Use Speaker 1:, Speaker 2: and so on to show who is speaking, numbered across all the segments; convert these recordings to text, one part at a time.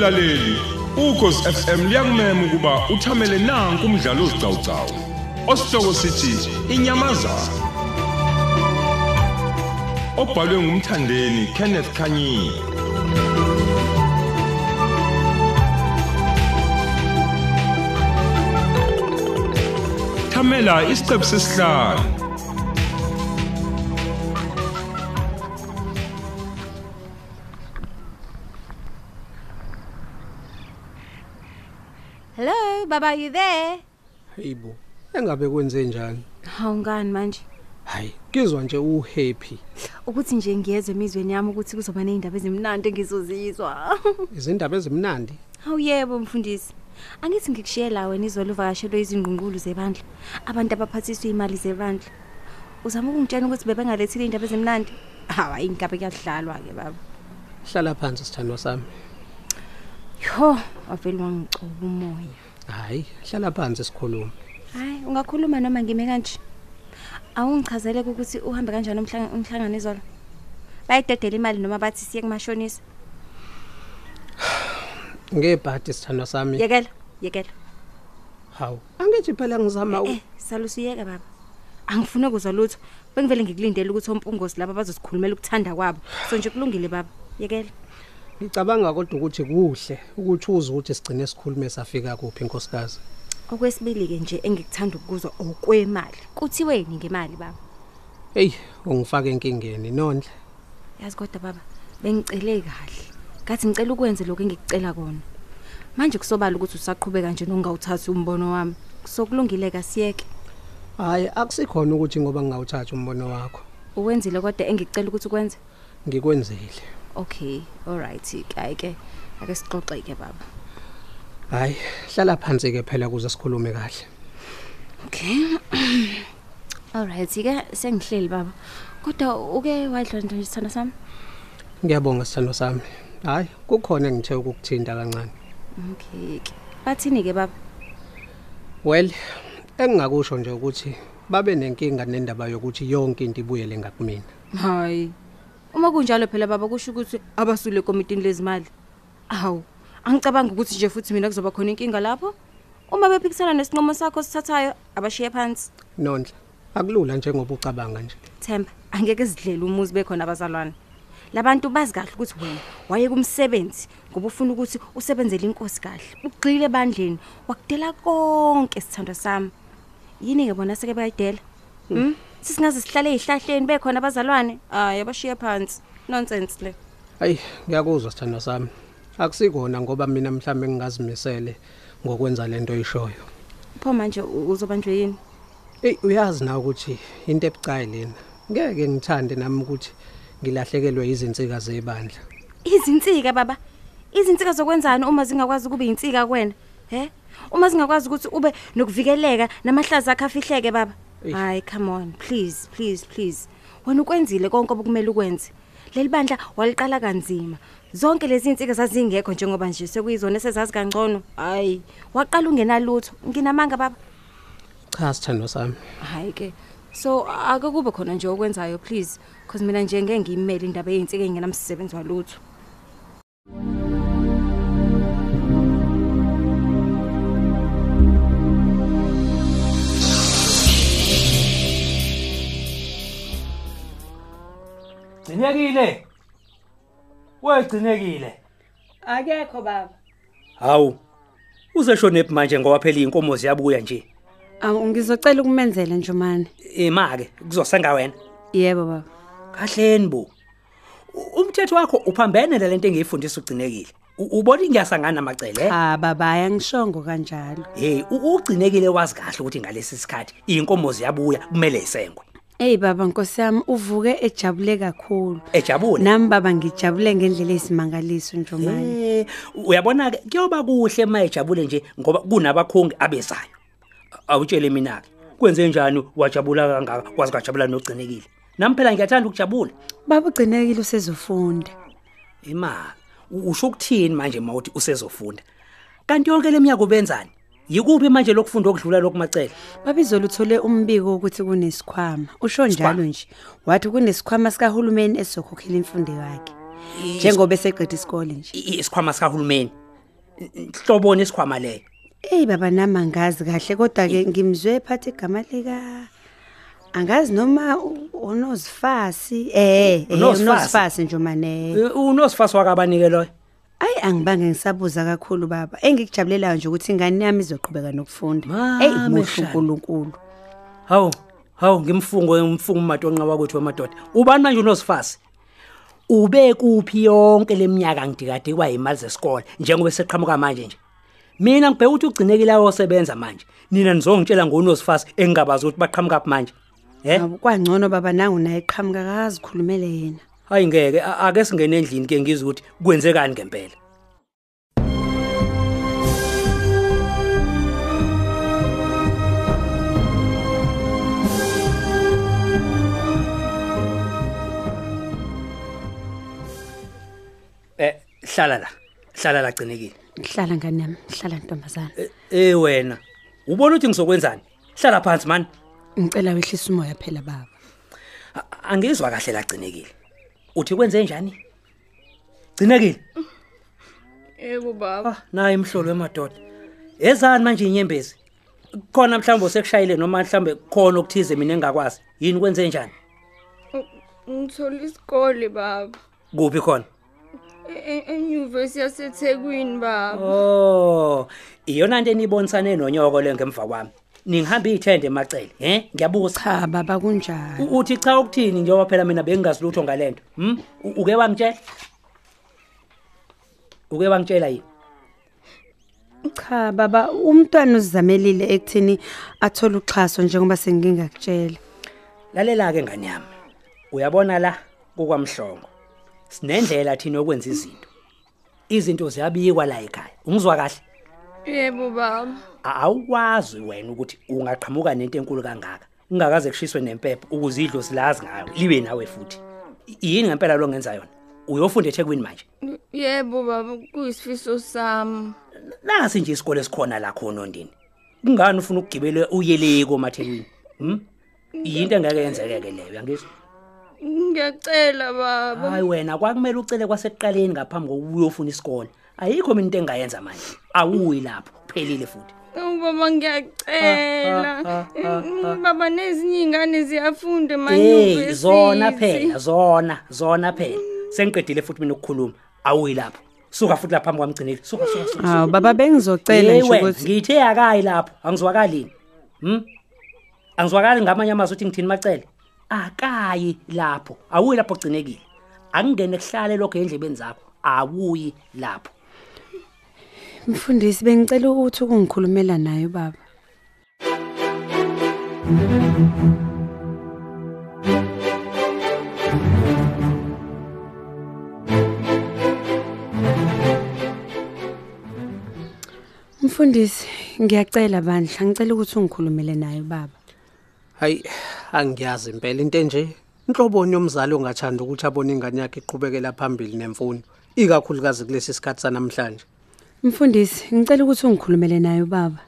Speaker 1: mlaleli ukhosi FM liyakumema ukuba uthamele nanku umdlalo ozicawucawu osihloko sithi inyamazana obhalwe ngumthandeni Kenneth Kanyile. Thamela isiqephu sesihlanu.
Speaker 2: Baba, are you there?
Speaker 3: Hayibo, engabe kwenze njani?
Speaker 2: Hawu ngani manje?
Speaker 3: Hayi, ngizwa nje uhappy.
Speaker 2: Ukuthi nje ngiyezwe emizweni yami ukuthi kuzoba nezindaba ezimnandi engizozizwa.
Speaker 3: Izindaba ezimnandi.
Speaker 2: Hawu yebo mfundisi. Angithi ngikushiyela wena izolo uvakashelwe izingqungqulu zebandla. Abantu abaphathiswa imali zebandla. Uzama ukungitshela ukuthi bebengalethile indaba ezimnandi? Hawu ingabe kuyadlalwa ke baba.
Speaker 3: Hlala phansi sithandwa sami.
Speaker 2: Yo, wavela wangicoba umoya.
Speaker 3: Hayi, hlala phansi sikhuluma.
Speaker 2: Hayi, ungakhuluma noma ngime kanje. Awungichazele ukuthi uhambe kanjani umhlanga- umhlangano izolo. Bayidedela imali noma bathi siye kumashonisa.
Speaker 3: Ngebhadi sithandwa sami.
Speaker 2: Yekela, yekela.
Speaker 3: Hawu, angithi phela ngizama
Speaker 2: Eh, salusiyeka baba. Angifune ukuzwa lutho. Bengivele ngikulindele ukuthi ompungosi laba bazosikhulumela ukuthanda kwabo. So nje kulungile baba. Yekela.
Speaker 3: Ngicabanga kodwa ukuthi kuhle ukuthi uze ukuthi sigcine sikhulume safika kuphi inkosikazi.
Speaker 2: Okwesibili ke nje engikuthanda ukuzwa okwemali. Kuthiweni ngemali baba?
Speaker 3: Hey, ungifaka enkingeni nondle.
Speaker 2: Yazi kodwa baba, bengicele kahle. Ngathi ngicela ukwenze lokho engikucela kona. Manje kusobala ukuthi usaqhubeka nje nongawuthathi umbono wami. Sokulungile kasiyeke.
Speaker 3: Hayi, akusikhona ukuthi ngoba ngingawuthatha umbono wakho.
Speaker 2: Uwenzile kodwa engikucela ukuthi ukwenze.
Speaker 3: Ngikwenzile.
Speaker 2: Okay, alright. Kayi ke. Ake sixoxe ke baba.
Speaker 3: Hayi, hlala phansi ke phela kuze sikhulume kahle.
Speaker 2: Okay. Alright, ke sengihleli baba. Kodwa uke wadlwa nje sithanda sami?
Speaker 3: Ngiyabonga sithandwa sami. Hayi, kukhona engithe ukukuthinta kancane.
Speaker 2: Okay. ke. Bathini ke baba?
Speaker 3: Well, engingakusho nje ukuthi babe nenkinga nendaba yokuthi yonke into ibuyele ngakumina.
Speaker 2: Hayi. Uma kunjalo phela baba kusho ukuthi abasule komitini lezimali. Awu, angicabanga ukuthi nje futhi mina kuzoba khona inkinga lapho. Uma bephikisana nesinqumo sakho sithathayo, abashiye phansi.
Speaker 3: Nondla, akulula njengoba ucabanga nje.
Speaker 2: Themba, angeke sidlele umuzi bekhona abazalwane. Labantu bazi kahle ukuthi wena waye kumsebenzi ngoba ufuna ukuthi usebenzele inkosi kahle. Ugxile bandleni, wakudela konke sithandwa sami. Yini ke bona seke bayidela? Hm? Sisingaze sihlale ezihlahleni bekhona abazalwane? Hayi, abashiye phansi. Nonsense le.
Speaker 3: Hayi, ngiyakuzwa sithandwa sami. Akusikona ngoba mina mhlambe ngingazimisele ngokwenza lento oyishoyo.
Speaker 2: Pho manje uzobanjwe yini?
Speaker 3: Ey, uyazi na ukuthi into ebucayi lena. Ngeke ngithande nami ukuthi ngilahlekelwe izinsika zebandla.
Speaker 2: Izinsika baba. Izinsika zokwenzani uma zingakwazi kube insika kuwena? He? Uma zingakwazi ukuthi ube nokuvikeleka namahlaza akhe afihleke baba. Hayi, come on, please, please, please. Wena ukwenzile konke okumele ukwenze. Leli bandla waliqala kanzima. Zonke lezi insika zazingekho njengoba nje sekuyizona esezazi kangcono. Hayi, waqala ungenalutho. Nginamanga baba.
Speaker 3: Cha sithandwa sami.
Speaker 2: Hayi ke. So ake kube khona nje okwenzayo please because mina nje ngeke ngiyimele indaba yezinsika engenamsebenzi walutho.
Speaker 4: Gcinekile. Wegcinekile.
Speaker 5: Akekho baba.
Speaker 4: Hawu. Uzeshone phi manje ngoba phela inkomo ziyabuya nje.
Speaker 5: Awu ngizocela ukumenzela njomani.
Speaker 4: Ema ke kuzosenga wena.
Speaker 5: Yebo baba.
Speaker 4: Kahleni bo. Umthetho wakho uphambene lento engiyifundisa ugcinekile. Ubona ngiyasangana namacele. eh?
Speaker 5: Cha baba ayangishongo kanjalo.
Speaker 4: Hey, ugcinekile wazi kahle ukuthi ngalesi sikhathi inkomo ziyabuya kumele isengwe.
Speaker 5: Hey baba Nkosi yami uvuke ejabule kakhulu.
Speaker 4: Ejabule.
Speaker 5: Nami baba ngijabule ngendlela esimangaliso njomani.
Speaker 4: Eh, uyabona ke kuyoba kuhle mayejabule nje ngoba kunabakhongi abezayo. Awutshele mina ke. Kwenze njani wajabula kangaka wazi kajabula nogcinekile. Nami phela ngiyathanda ukujabula.
Speaker 5: Baba ugcinekile usezofunda.
Speaker 4: Ima, u- usho ukuthini manje mawuthi usezofunda? Kanti yonke leminyaka ubenzani? Yikuphi manje lokufunda okudlula lokumacele?
Speaker 5: Baba izolo uthole umbiko ukuthi kunesikhwama. Usho njalo
Speaker 4: Isikhwama?
Speaker 5: nje. Wathi kunesikhwama sikahulumeni esizokhokhela imfundo yakhe. Njengoba eseqeda isikole nje.
Speaker 4: I- Isikhwama sikahulumeni. hloboni isikhwama leyo
Speaker 5: Ey baba nami angazi kahle kodwa ke ngimzwe phathe igama lika angazi noma u- unozifasi eh eh,
Speaker 4: Unozifasi?
Speaker 5: unozifasi nje mane
Speaker 4: Eh, unosifasi wakabanike loyo
Speaker 5: ayi angibange ngisabuza kakhulu baba. Engikujabulelayo nje ukuthi ingane yami izoqhubeka nokufunda.
Speaker 4: Mama
Speaker 5: ey muhle
Speaker 4: eshaya.
Speaker 5: uNkulunkulu
Speaker 4: hawu hawu ngimfungo ngimfungo umatonqa wakwethu wamadoda. Ubani manje unosifasi ube kuphi yonke leminyaka ngidikade kwayimali zesikole njengoba seqhamuka manje nje? Mina ngibheka ukuthi ugcinekile osebenza manje. Nina nizongitshela ngonosifasi engingabazi ukuthi baqhamuka kuphi manje. Eh
Speaker 5: Hawu, kwangcono baba nangu naye eqhamuka akazikhulumele yena.
Speaker 4: Hayi ngeke a- ake singene endlini ke ngizwe ukuthi kwenzekani ngempela. Eh hlala la hlala la gcinekile.
Speaker 5: Hlala ngane yami? Hlala ntombazana.
Speaker 4: Eh, eh wena ubona ukuthi ngizokwenzani? Hlala phansi man
Speaker 5: ngicela wehlisa umoya phela baba.
Speaker 4: A- angizwa kahle lagcinekile uthi kwenze njani? Gcinekile
Speaker 6: Yebo baba.
Speaker 4: ah naye imhlolo wemadoda ezani manje inyembezi? Khona mhlawumbe usekushayile noma mhlawumbe khona okuthize mina engakwazi yini kwenze njani?
Speaker 6: Ngithola isikole baba.
Speaker 4: kuphi khona?
Speaker 6: E- Enyuvesi yaseThekwini baba.
Speaker 4: oh iyona nto enibonisane nonyoko le ngemva kwami. Ningihamba ithende emacele he? Ngiyabuza.
Speaker 5: Cha baba kunjani
Speaker 4: U- uthi cha ukuthini njengoba phela mina bengingazi lutho ngalento hm U- uke wangitshela? Uke wangitshela yini?
Speaker 5: Cha baba umntwana uzizamelile ekuthini athola uxhaso njengoba sengingakutshela.
Speaker 4: Lalela ke ngani yami uyabona la kukwamhlongo sinendlela thina yokwenza izinto. Izinto ziyabikwa la ekhaya. Ungizwa kahle?
Speaker 6: Yebo baba.
Speaker 4: A- awukwazi wena ukuthi ungaqhamuka nento enkulu kangaka ungakaze kushiswe nempepho ukuze idlo silazi ngayo libe nawe futhi. I- yini ngempela lo ngenza yona? Uyofunda eThekwini manje?
Speaker 6: Yebo baba kuyisifiso sami.
Speaker 4: nasi nje isikole esikhona la khona ondini? Kungani ufuna ukugibela uyele komathekwini? Hm yinto engeke yenzeke leyo yangizwa
Speaker 6: Ngiyacela baba.
Speaker 4: hayi wena kwakumele ucele kwasekuqaleni ngaphambi kokuba uyofuna isikole. Ayikho mina into engayenza manje. Awuyi lapho kuphelile futhi.
Speaker 6: Awu baba ngiyacela.
Speaker 4: Ah, ah, ah, ah.
Speaker 6: Baba nezinye ingane ziyafunda
Speaker 4: hey
Speaker 6: emanyuvesi.
Speaker 4: zona phela zona zona phela. Sengiqedile futhi mina ukukhuluma. Awuyi lapho. Suka futhi lapha phambi kwamgcineli suka suka suka
Speaker 5: hawu baba bengizocela
Speaker 4: Hey
Speaker 5: nje ukuthi
Speaker 4: ngithe akayi lapho. Angizwakalini hm angizwakali ngamanye amazwi ukuthi ngithini macele? Akayi lapho. Awuyi lapho gcinekile. Akungene kuhlale lokho endlebeni zakho. Awuyi lapho.
Speaker 5: Mfundisi bengicela ukuthi ukungikhulumela naye baba. Mfundisi ngiyacela bandla ngicela ukuthi ungikhulumele naye baba.
Speaker 3: Hayi angiyazi impela. Into enje inhloboni yomzali ongathanda ukuthi abone ingane yakhe iqhubekela phambili nemfundo ikakhulukazi kulesi sikhathi sanamhlanje.
Speaker 5: Mfundisi ngicela ukuthi ungikhulumele naye baba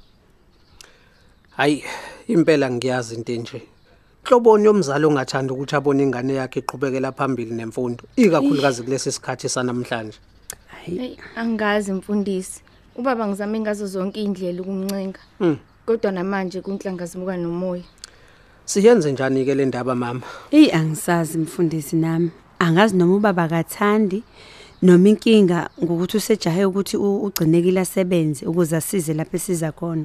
Speaker 3: hayi impela ngiyazi into enje. Inhloboni yomzali ongathanda ukuthi abone ingane yakhe iqhubekela phambili nemfundo? Ikakhulukazi kulesi sikhathi sanamhlanje.
Speaker 6: Hey angazi mfundisi. Ubaba ngizame ngazo zonke indlela ukumncenga.
Speaker 3: Mm.
Speaker 6: Kodwa namanje kunhlangazimuka nomoya.
Speaker 3: siyenze njani ke le ndaba mama?
Speaker 5: Ey angisazi mfundisi nami. Angazi noma ubaba kathandi noma inkinga ngokuthi usejahe ukuthi u- ugcinekile asebenze ukuze asize lapho esiza khona?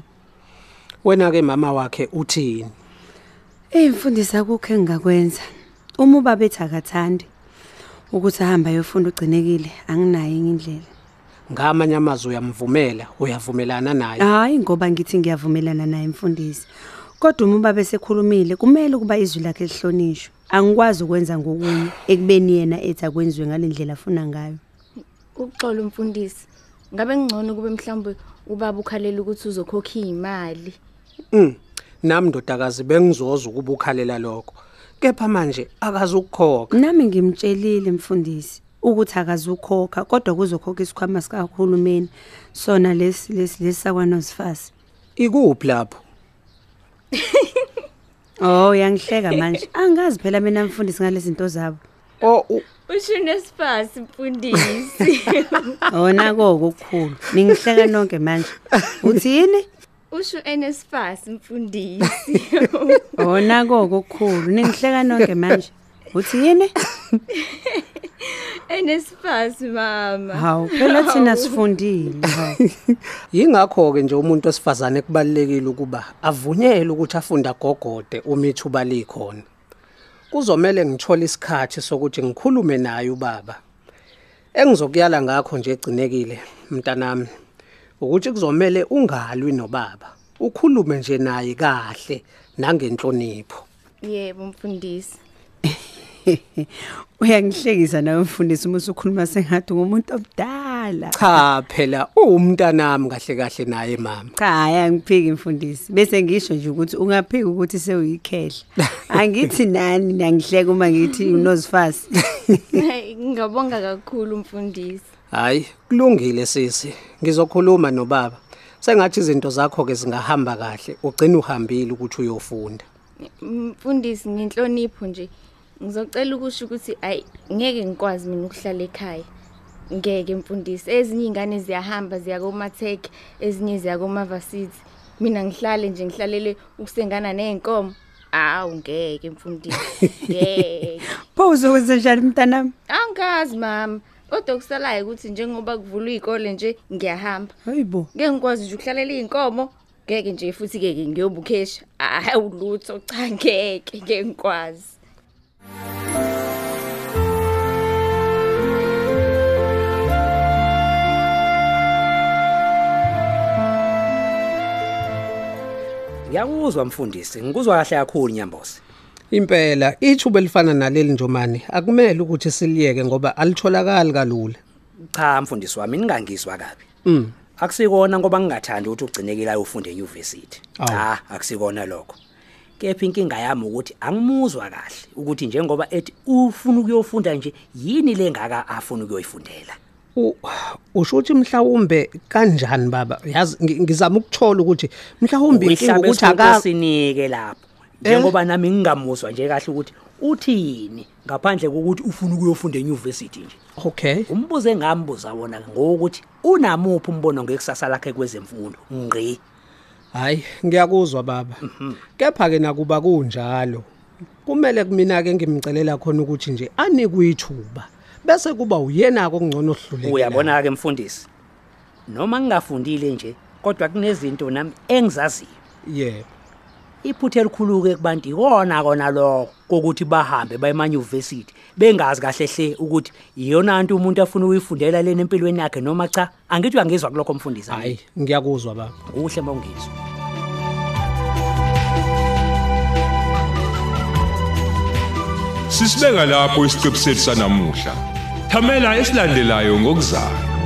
Speaker 3: Wena ke mama wakhe uthini?
Speaker 5: Eh mfundisi akukho engakwenza uma ubaba ethi akathandi ukuthi ahamba ayofunda ugcinekile anginayo enye indlela.
Speaker 3: Ngamanye amazwi uyamvumela uyavumelana naye.
Speaker 5: Hayi ngoba ngithi ngiyavumelana naye mfundisi. Kodwa uma ubaba esekhulumile kumele ukuba izwi lakhe lihlonishwe. Angikwazi ukwenza ngokunye ekubeni yena ethi akwenziwe ngalendlela afuna ngayo.
Speaker 6: Ukuxola umfundisi. Ngabe ngcono kube mhlawumbe ubaba ukhalela ukuthi uzokhokha imali.
Speaker 3: Mm. Nami ndodakazi bengizoza ukuba ukhalela lokho. Kepha manje akazi ukukhokha.
Speaker 5: nami ngimtshelile mfundisi ukuthi akazukhokha kodwa kuzokhokha isikhwama sikahulumeni sona lesi lesi lesakwanozifasi
Speaker 3: Ikuphi lapho?
Speaker 5: oh yangihleka manje angazi phela mina mfundisi ngalezi zinto zabo
Speaker 3: Oh u-
Speaker 6: ushunesifasi mfundisi
Speaker 5: Wona koko okukhulu. Ningihleka nonke manje. Uthini?
Speaker 6: usho enesifasi mfundisi
Speaker 5: Wona koko okukhulu. Ningihleka nonke manje. Uthini?
Speaker 6: enesifasi mama
Speaker 5: Hawu, phela thina sifundile.
Speaker 3: Yingakho ke nje umuntu osifazane kubalekile ukuba avunyelwe ukuthi afunda gogode uma ithuba likhona. Kuzomela ngithole isikhathi sokuthi ngikhulume naye ubaba. Engizokuyala ngakho nje egcinekile mntanami ukuthi kuzomela ungalwi nobaba. Ukhulume nje naye kahle nangenhlonipho.
Speaker 6: yebo mfundisi
Speaker 5: Uyangihlekisa nawe mfundisi uma usukhuluma sengathi ngumuntu omdala.
Speaker 3: Cha phela uwumntanami kahle kahle naye mama.
Speaker 5: Cha, ayangiphiki mfundisi. Bese ngisho nje ukuthi ungaphiki ukuthi sewuyikhehla. Angithi nani nangihleka uma ngithi unozifasi.
Speaker 6: Hayi, ngingabonga kakhulu mfundisi
Speaker 3: Hayi, kulungile sisi. Ngizokhuluma nobaba. Sengathi izinto zakho ke zingahamba kahle. Ugcina uhambile ukuthi uyofunda.
Speaker 6: mfundisi ngenhlonipho nje ngizocela ukusho ukuthi ayi ngeke ngikwazi mina ukuhlala ekhaya ngeke mfundisi ezinye ingane ziyahamba ziya komatheke ezinye ziya komavasithi mina ngihlale nje ngihlalele ukusengana nenkomo awu ngeke mfundisi ngeke.
Speaker 5: Pho uzokwenza njani mntanami?
Speaker 6: angazi mama. Kodwa kusalayo ukuthi njengoba kuvulwa izikole nje ngiyahamba.
Speaker 5: Hayibo.
Speaker 6: ngeke ngikwazi nje ukuhlalela iy'nkomo. Ngeke nje futhi ke ngiyobukhesha. Hawu lutho. Cha ngeke ngeke ngikwazi.
Speaker 4: Ngiyakuzwa mfundisi. Ngikuzwa kahle kakhulu nyambosi.
Speaker 3: Impela ithuba elifana naleli njomani akumele ukuthi siliyeke ngoba alitholakali kalula.
Speaker 4: cha mfundisi wami ningangizwa kabi.
Speaker 3: Mm.
Speaker 4: akusikona ngoba ngingathandi ukuthi ugcinekile ufunde euniversity cha akusikona lokho. Kepha inkinga yami ukuthi angimuzwa kahle ukuthi njengoba ethi ufuna ukuyofunda nje yini lengaka afuna ukuyoyifundela?
Speaker 3: Usho ukuthi mhlawumbe kanjani baba? Yazi ngi- ngizama ukuthola ukuthi mhlawumbe inkinga ukuthi aka
Speaker 4: sinike lapho njengoba nami ngingamuzwa nje kahle ukuthi uthini ngaphandle kokuthi ufuna ukuyofunda euniversity nje
Speaker 3: Okay.
Speaker 4: umbuzo engambuza wona ngokuthi unamuphi umbono ngekusasa lakhe kwezemfundo ngqi
Speaker 3: Hayi, ngiyakuzwa baba. Kepha ke nakuba kunjalo, kumele kumina ke ngimcelela khona ukuthi nje anikwe ithuba. Bese kuba uyena okungcono ohluleka.
Speaker 4: uyabona ke mfundisi noma ngingafundile nje kodwa kunezinto nami engizaziyo
Speaker 3: Yebo.
Speaker 4: iphuthe elikhulu-ke kubantu ikona kona lokho kokuthi bahambe baye emanyuvesithi bengazi kahle hle ukuthi iyona nto umuntu afuna ukuyifundela lena empilweni yakhe noma cha angithi uyangizwa kulokho mfundisi
Speaker 3: Hayi, ngiyakuzwa baba.
Speaker 4: kuhle uma ungizwa
Speaker 1: Sisibeka lapho isiqebu sethu sanamuhla. Thamela esilandelayo ngokuzayo.